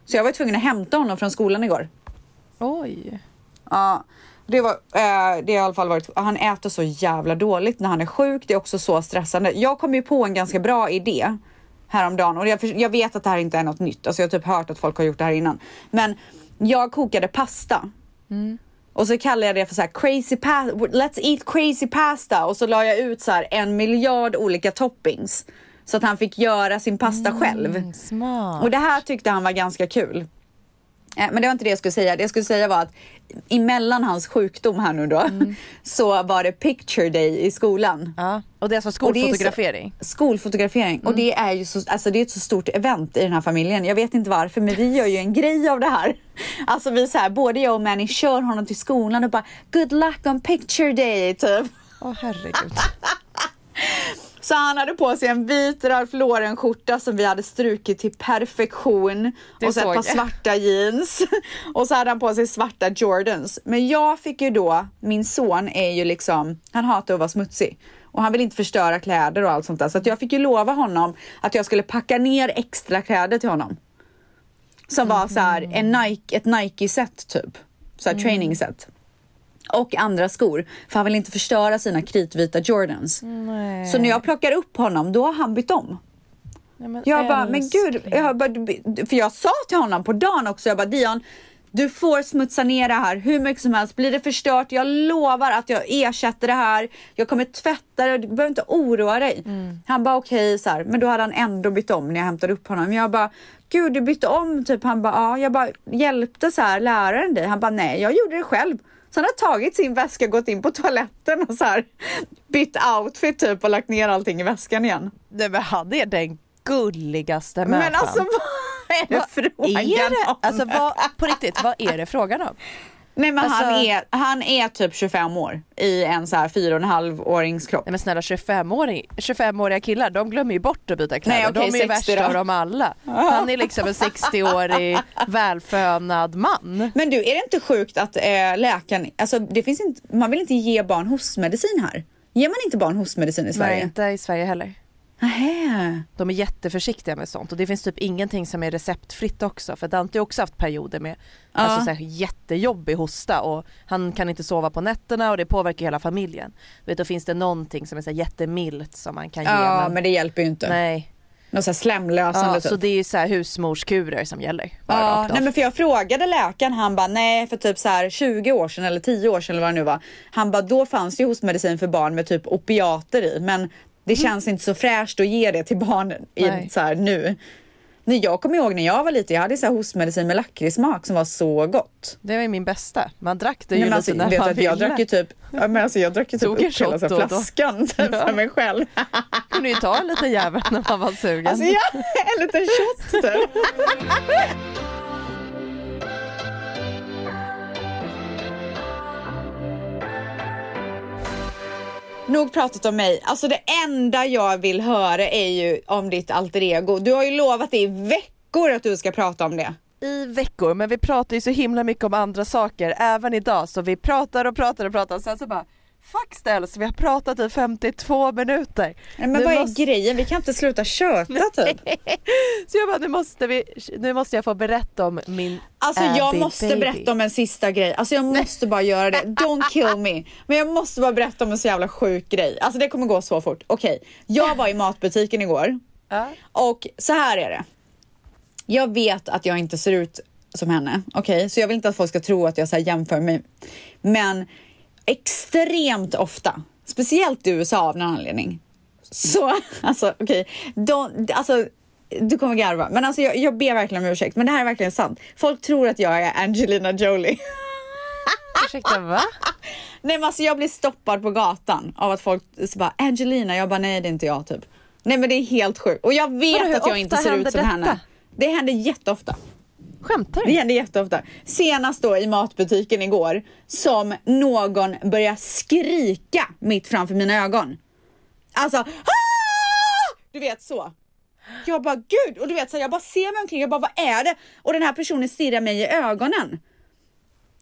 Så jag var tvungen att hämta honom från skolan igår. Oj. Ja, det, var, eh, det har i alla fall varit, han äter så jävla dåligt när han är sjuk. Det är också så stressande. Jag kom ju på en ganska bra idé häromdagen och jag, jag vet att det här inte är något nytt. Alltså jag har typ hört att folk har gjort det här innan. Men jag kokade pasta. Och så kallade jag det för så här crazy pasta, let's eat crazy pasta. Och så la jag ut så här en miljard olika toppings. Så att han fick göra sin pasta själv. Smart. Och det här tyckte han var ganska kul. Eh, Men det var inte det jag skulle säga. Det jag skulle säga var att emellan hans sjukdom här nu då så var det picture day i skolan. Ja. Och det är alltså Och det är så- skolfotografering? Skolfotografering. Och det är ju så, alltså det är ett så stort event i den här familjen. Jag vet inte varför men vi gör ju en grej av det här. Alltså vi så här, både jag och Manny kör honom till skolan och bara good luck on picture day typ. Åh herregud. Så han hade på sig en vit Ralph Lauren skjorta som vi hade strukit till perfektion. Det och så ett par svarta jeans. och så hade han på sig svarta Jordans. Men jag fick ju då, min son är ju liksom, han hatar att vara smutsig. Och han vill inte förstöra kläder och allt sånt där. Så jag fick ju lova honom att jag skulle packa ner extra kläder till honom. Som var så här, en Nike, ett Nike-set typ. Så här training-set. Och andra skor. För han vill inte förstöra sina kritvita Jordans. Nej. Så när jag plockar upp honom, då har han bytt om. Men Jag bara, men gud, jag bara, för jag sa till honom på dagen också, jag bara Dion, du får smutsa ner det här hur mycket som helst. Blir det förstört, jag lovar att jag ersätter det här. Jag kommer tvätta det, du behöver inte oroa dig. Mm. Han bara okej, så här. men då hade han ändå bytt om när jag hämtade upp honom. Jag bara, gud du bytte om typ. Han bara, ja, jag bara hjälpte så här läraren dig. Han bara, nej, jag gjorde det själv. Så han har tagit sin väska, gått in på toaletten och så här bytt outfit typ och lagt ner allting i väskan igen. Nej men han är den gulligaste människan. Men alltså vad är det frågan är det? om? Alltså vad, på riktigt, vad är det frågan om? Nej men han, Alltså- är, han är typ 25 år i en så här fyra och en halv årings kropp. Nej men snälla 25-åring, 25-åriga killar de glömmer ju bort att byta kläder. Nej, okej, de är ju 60 värsta då. av dem alla. Han är liksom en 60-årig välfönad man. Men du, är det inte sjukt att eh, läkaren, alltså det finns inte, man vill inte ge barn hostmedicin här? Ger man inte barn hostmedicin i Sverige? Nej inte i Sverige heller. Nähä. De är jätteförsiktiga med sånt och det finns typ ingenting som är receptfritt också för Dante har också haft perioder med Ja. alltså, så här, jättejobbig hosta och han kan inte sova på nätterna och det påverkar hela familjen. Du vet, då finns det någonting som är så här, jättemilt som man kan ge. Ja men det hjälper ju inte. Nej. Något så här slemlösande Ja, typ. så det är så här husmorskurer som gäller. Ja, nej men för jag frågade läkaren, han bara nej för typ så här 20 år sedan eller 10 år sedan eller vad det nu var. Han bara då fanns det ju hostmedicin för barn med typ opiater i men det känns inte så fräscht att ge det till barn i, så här, nu. Nej, jag kommer ihåg när jag var liten, jag hade så här hostmedicin med lakritssmak som var så gott. Det var ju min bästa. Man drack det ju Nej, lite alltså, när vet man att jag ville. drack ju typ, ja, men alltså, jag drack ju typ Tog upp hela så här flaskan typ, Ja. för mig själv. kunde ju ta en liten jävel när man var sugen. Alltså ja, en liten shot typ. Nog pratat om mig. Alltså det enda jag vill höra är ju om ditt alter ego. Du har ju lovat i veckor att du ska prata om det. I veckor, men vi pratar ju så himla mycket om andra saker även idag så vi pratar och pratar och pratar och sen så bara Fuck ställs, vi har pratat i 52 minuter. Nej, men Nu vad är måste- grejen? Vi kan inte sluta köta typ. Så jag bara, nu måste, vi, nu måste jag få berätta om min Alltså jag måste baby. berätta om en sista grej. Alltså jag måste bara göra det. Don't kill me. Men jag måste bara berätta om en så jävla sjuk grej. Alltså det kommer gå så fort. Okej, jag var i matbutiken igår. Ja. Och så här är det. Jag vet att jag inte ser ut som henne. Okej, så jag vill inte att folk ska tro att jag så jämför mig. Men extremt ofta, speciellt i USA av någon anledning. Så alltså okej, okay, alltså du kommer garva, men alltså jag, jag ber verkligen om ursäkt, men det här är verkligen sant. Folk tror att jag är Angelina Jolie. Ursäkta va? Nej men alltså jag blir stoppad på gatan av att folk så bara Angelina, jag bara nej det är inte jag typ. Nej men det är helt sjukt och jag vet Vadå, att jag inte ser ut som detta? henne. Det händer jätteofta. Skämtar Det du? händer jätteofta. Senast då i matbutiken igår som någon börjar skrika mitt framför mina ögon. Alltså "Ah!" Du vet så. Jag bara gud och du vet så här, jag bara ser mig omkring, jag bara vad är det? Och den här personen stirrar mig i ögonen.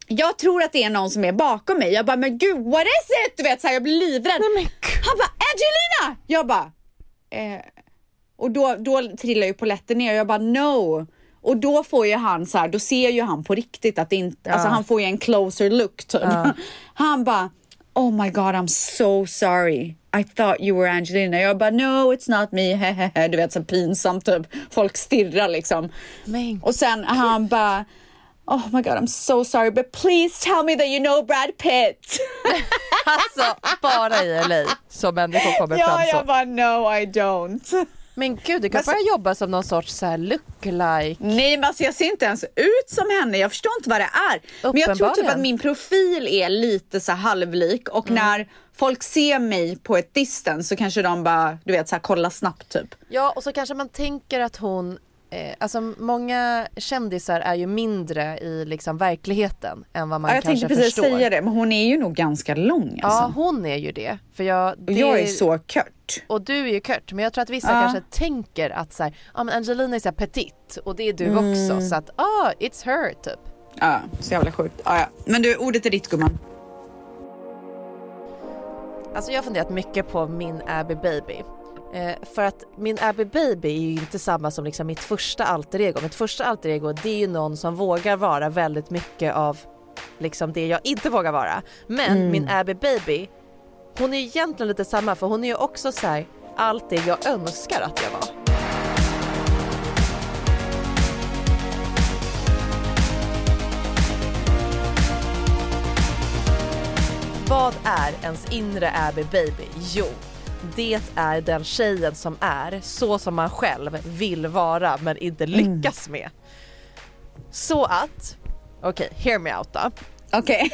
Jag tror att det är någon som är bakom mig. Jag bara men gud what is it? Du vet så här, jag blir livrädd. Han bara Angelina! Jag bara eh. Och då, då trillar ju polletten ner och jag bara no. Och då får ju han så här, då ser ju han på riktigt att det inte, Ja. alltså han får ju en closer look typ. Ja. Han bara Oh my god I'm so sorry. I thought you were Angelina. Jag bara no it's not me. Hehehe. Du vet så pinsamt typ. Folk stirrar liksom. Och sen han bara Oh my god I'm so sorry but please tell me that you know Brad Pitt. Alltså bara i LA så människor kommer ja, fram så. jag bara no I don't. Men gud du kan Men börja jobba som någon sorts så här look-like. Nej men alltså jag ser inte ens ut som henne, jag förstår inte vad det är. Men jag tror typ att min profil är lite så halvlik och Mm. när folk ser mig på ett distance så kanske de bara, du vet så här kolla snabbt typ. Ja och så kanske man tänker att hon eh, Alltså många kändisar är ju mindre i liksom verkligheten än vad man Ja, jag kanske tänkte precis förstår. säga det, men hon är ju nog ganska lång alltså. Ja hon är ju det. För jag, det, jag är så kört. Och du är ju kört men jag tror att vissa Ja. kanske tänker att så här, men Angelina är så petit och det är du Mm. också så att ah it's her typ. Ja, så jävla sjukt. Ja, ja. Men du, ordet är ditt gumman. Alltså jag har funderat mycket på min Abby Baby. Eh, för att min Abby Baby är ju inte samma som liksom mitt första alter ego. Mitt första alter ego det är ju någon som vågar vara väldigt mycket av liksom det jag inte vågar vara. Men Mm. min Abby Baby, hon är ju egentligen lite samma för hon är ju också så här allt det jag önskar att jag var. Vad är ens inre Abby Baby? Jo, det är den tjejen som är så som man själv vill vara men inte lyckas med. Så att, okej, hear me out då. Okej.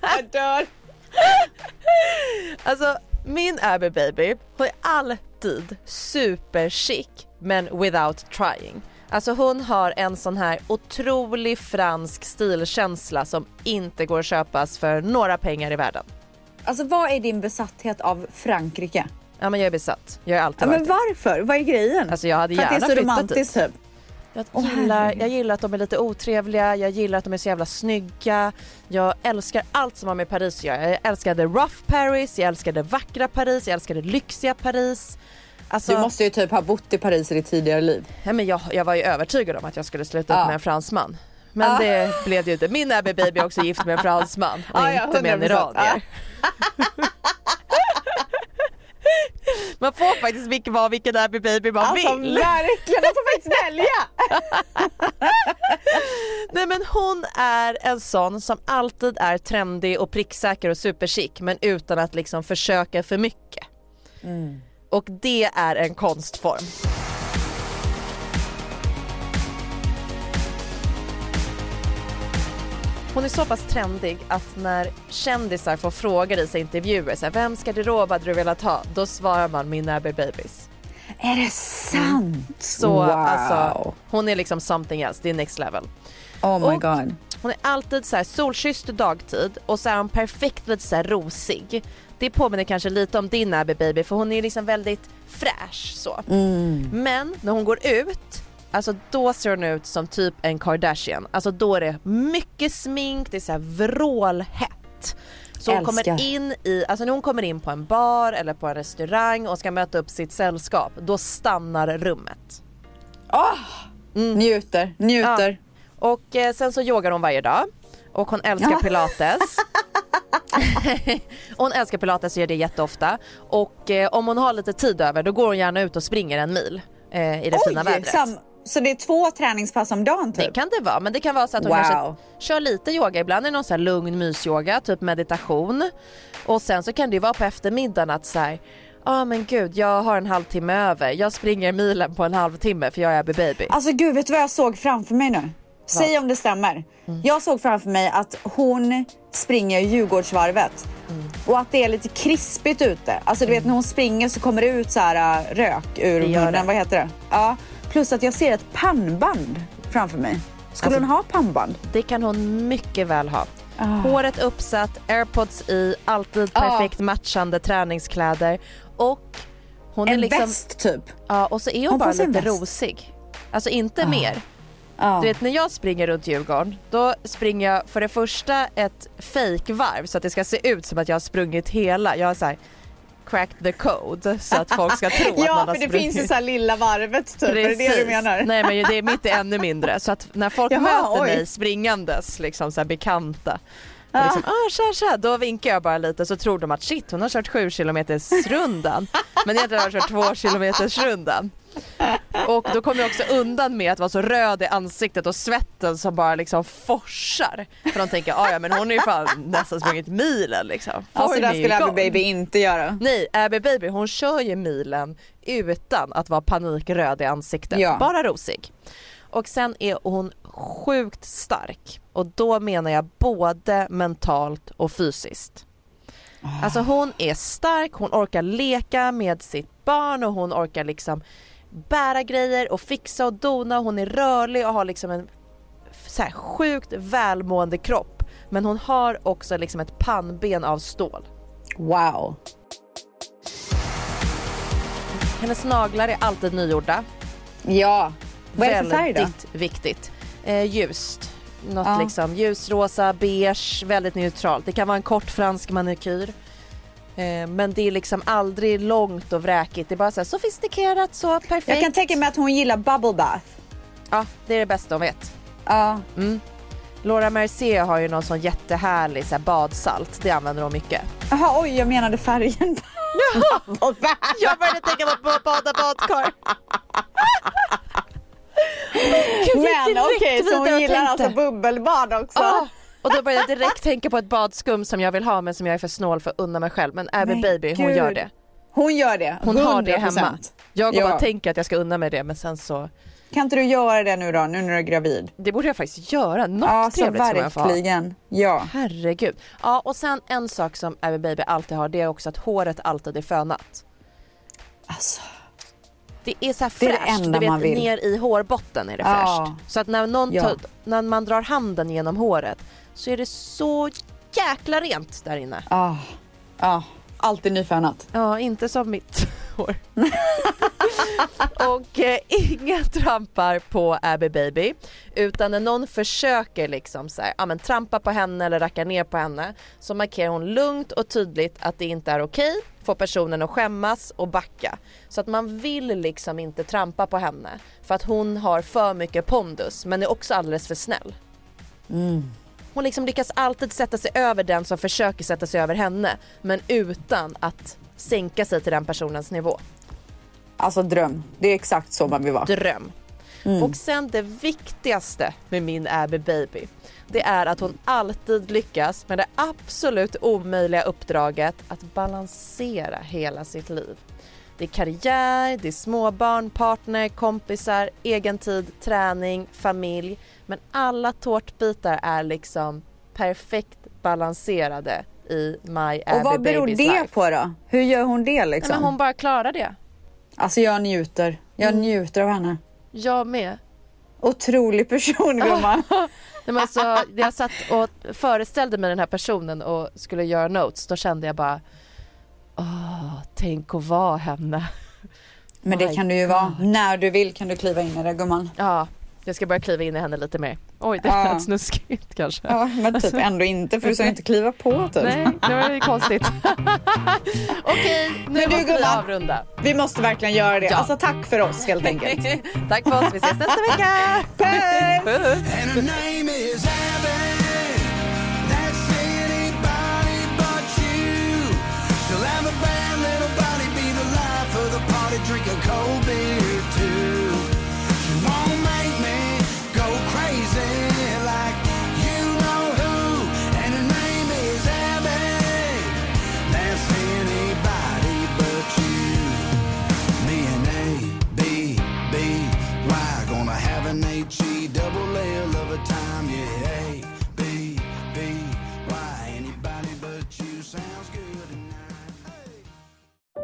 Jag dör. Alltså min Abby Baby, hon är alltid super chic men without trying. Alltså hon har en sån här otrolig fransk stilkänsla som inte går att köpas för några pengar i världen. Alltså vad är din besatthet av Frankrike? Ja men jag är besatt, jag har alltid Ja, men det. varför? Vad är grejen? Alltså jag hade För att det är gärna så romantiskt typ. Jag gillar, jag gillar att de är lite otrevliga, jag gillar att de är så jävla snygga. Jag älskar allt som har med Paris att göra. Jag älskade rough Paris, jag älskade vackra Paris, jag älskade lyxiga Paris. Alltså, Du måste ju typ ha bott i Paris i ditt tidigare liv. ja, men jag, jag var ju övertygad om att jag skulle sluta Ja. upp med en fransman. Men Ja. det blev det ju inte. Min Abby Baby är också gift med en fransman och Ja, ja, inte med en 100%. iranier. Man får faktiskt vilken, vara vilken Abby Baby man Alltså vill. verkligen, man får faktiskt välja. Nej men hon är en sån som alltid är trendig och pricksäker och superchic men utan att liksom försöka för mycket. Och det är en konstform. Hon är så pass trendig att när kändisar får frågor i sina intervjuer, så här, vem ska garderob hade du velat ha? Då svarar man min Abby Babies. Är det sant? Så wow. alltså, hon är liksom something else, det är next level. Oh my Och god. Hon är alltid så här solkysst dagtid och så är hon perfekt lite så här rosig. Det påminner kanske lite om din Abby Baby för hon är liksom väldigt fräsch så. Mm. Men när hon går ut, alltså då ser hon ut som typ en Kardashian. Alltså då är det mycket smink, det är så här vrålhett. Så hon Älskar. kommer in i, alltså när hon kommer in på en bar eller på en restaurang och ska möta upp sitt sällskap, då stannar rummet. Njuter, njuter. Ja. Och eh, sen så yogar hon varje dag och hon älskar Ja. pilates. hon älskar pilates och gör det jätteofta och eh, om hon har lite tid över då går hon gärna ut och springer en mil eh, i det fina vädret. sam- så det är två träningspass om dagen typ? Det kan det vara, men det kan vara så att hon Wow. kanske kör lite yoga. Ibland är det någon så här lugn mysyoga, typ meditation. Och sen så kan det ju vara på eftermiddagen att så här, ja ah, men gud jag har en halvtimme över, jag springer milen på en halvtimme för jag är Baby. Alltså gud, vet du vad jag såg framför mig nu? Säg om det stämmer. Jag såg framför mig att hon springer Djurgårdsvarvet och att det är lite krispigt ute. Alltså du vet när hon springer så kommer det ut så här äh, rök ur munnen. Vad heter det? Ja. Plus att jag ser ett pannband framför mig. Skulle Alltså- hon ha pannband? Det kan hon mycket väl ha. Ah. Håret uppsatt, airpods i, alltid Ah. perfekt matchande träningskläder och Hon en är liksom, väst typ. Ja och så är hon, Hon bara lite väst. rosig. Alltså inte Ah. mer. Ja. Du vet när jag springer runt Djurgården då springer jag för det första ett fejkvarv så att det ska se ut som att jag har sprungit hela. Jag har så här cracked the code så att folk ska tro att man Ja, har för det sprungit. finns ju så här lilla varvet typ. Är det det du Precis. menar? Nej men det är mitt är ännu mindre så att när folk Jaha, möter oj. mig springandes liksom så här bekanta och Ah. liksom, ah, tja, tja, då vinkar jag bara lite så tror de att shit hon har kört 7 kilometers rundan men egentligen har jag kört 2 kilometers rundan. Och då kom jag också undan med att vara så röd i ansiktet och svetten som bara liksom forsar. För de tänker, ah, ja men hon är ju fan nästan sprungit milen liksom. Alltså det är skulle Abby. Baby inte göra. Nej, Abby Baby hon kör ju milen utan att vara panikröd i ansiktet, Ja. bara rosig. Och sen är hon sjukt stark och då menar jag både mentalt och fysiskt. Alltså hon är stark, hon orkar leka med sitt barn och hon orkar liksom bära grejer och fixa och dona. Hon är rörlig och har liksom en så här sjukt välmående kropp. Men hon har också liksom ett pannben av stål. Wow. Hennes naglar är alltid nygjorda. Ja. Vad är det för färg då? Väldigt viktigt. Eh, ljust. Något Ja. liksom ljusrosa, beige, väldigt neutralt. Det kan vara en kort fransk manikyr. Eh, men det är liksom aldrig långt och vräkigt. Det är bara så sofistikerat, så perfekt. Jag kan tänka mig att hon gillar bubble bath. Ja, det är det bästa hon vet. Ja. Mm. Laura Mercier har ju någon sån jättehärlig så här badsalt. Det använder hon mycket. Jaha, oj jag menade färgen. Bath. Jag började tänka på att bada badkar. Men okej, så hon gillar alltså bubbelbad också? Ah, och då började jag direkt tänka på ett badskum som jag vill ha men som jag är för snål för att unna mig själv. Men Abby Baby hon gud. gör det. Hon gör det? Hon har det 100%. hemma. Jag går Ja. bara tänker att jag ska unna mig det men sen så Kan inte du göra det nu då, nu när du är gravid? Det borde jag faktiskt göra. Något Ja, så trevligt ska man få ha. verkligen. Ja. Herregud. Ja och sen en sak som Abby Baby alltid har det är också att håret alltid är fönat. Alltså. Det är så här Det är det fräscht, enda du vet man vill. ner i hårbotten är det Ja. fräscht. Så att när, någon Ja. när man drar handen genom håret så är det så jäkla rent där inne. Ja. Ja. Alltid nyfönat. Ja, inte som mitt hår. och eh, inga trampar på Abby Baby. Utan när någon försöker liksom så här, ja, men trampa på henne eller racka ner på henne så markerar hon lugnt och tydligt att det inte är okej. Får personen att skämmas och backa. Så att man vill liksom inte trampa på henne. För att hon har för mycket pondus men är också alldeles för snäll. Hon liksom lyckas alltid sätta sig över den som försöker sätta sig över henne men utan att sänka sig till den personens nivå. Alltså dröm. Det är exakt så man vill vara. Dröm. Och sen det viktigaste med min Abby Baby det är att hon alltid lyckas med det absolut omöjliga uppdraget att balansera hela sitt liv. Det är karriär, det är småbarn, partner, kompisar, egen tid, träning, familj. Men alla tårtbitar är liksom perfekt balanserade i My Abby Och vad beror Babys det life. på då? Hur gör hon det Nej, liksom? men hon bara klarar det. Alltså jag njuter. Jag Mm. njuter av henne. Jag med. Otrolig person gumman. Nej, men alltså, när jag satt och föreställde mig den här personen och skulle göra notes då kände jag bara Åh, tänk att vara henne. Men det kan du ju vara. När du vill kan du kliva in i det gumman. Ja, jag ska börja kliva in i henne lite mer. Oj, det Ja. lät snuskigt kanske. Ja men typ ändå inte för du ska inte kliva på typ. Nej, det var ju konstigt. Okej, nu Men du, måste vi gumman. avrunda. Vi måste verkligen göra det. Ja. Alltså tack för oss helt enkelt. Tack för oss, vi ses nästa vecka. Puss! Puss.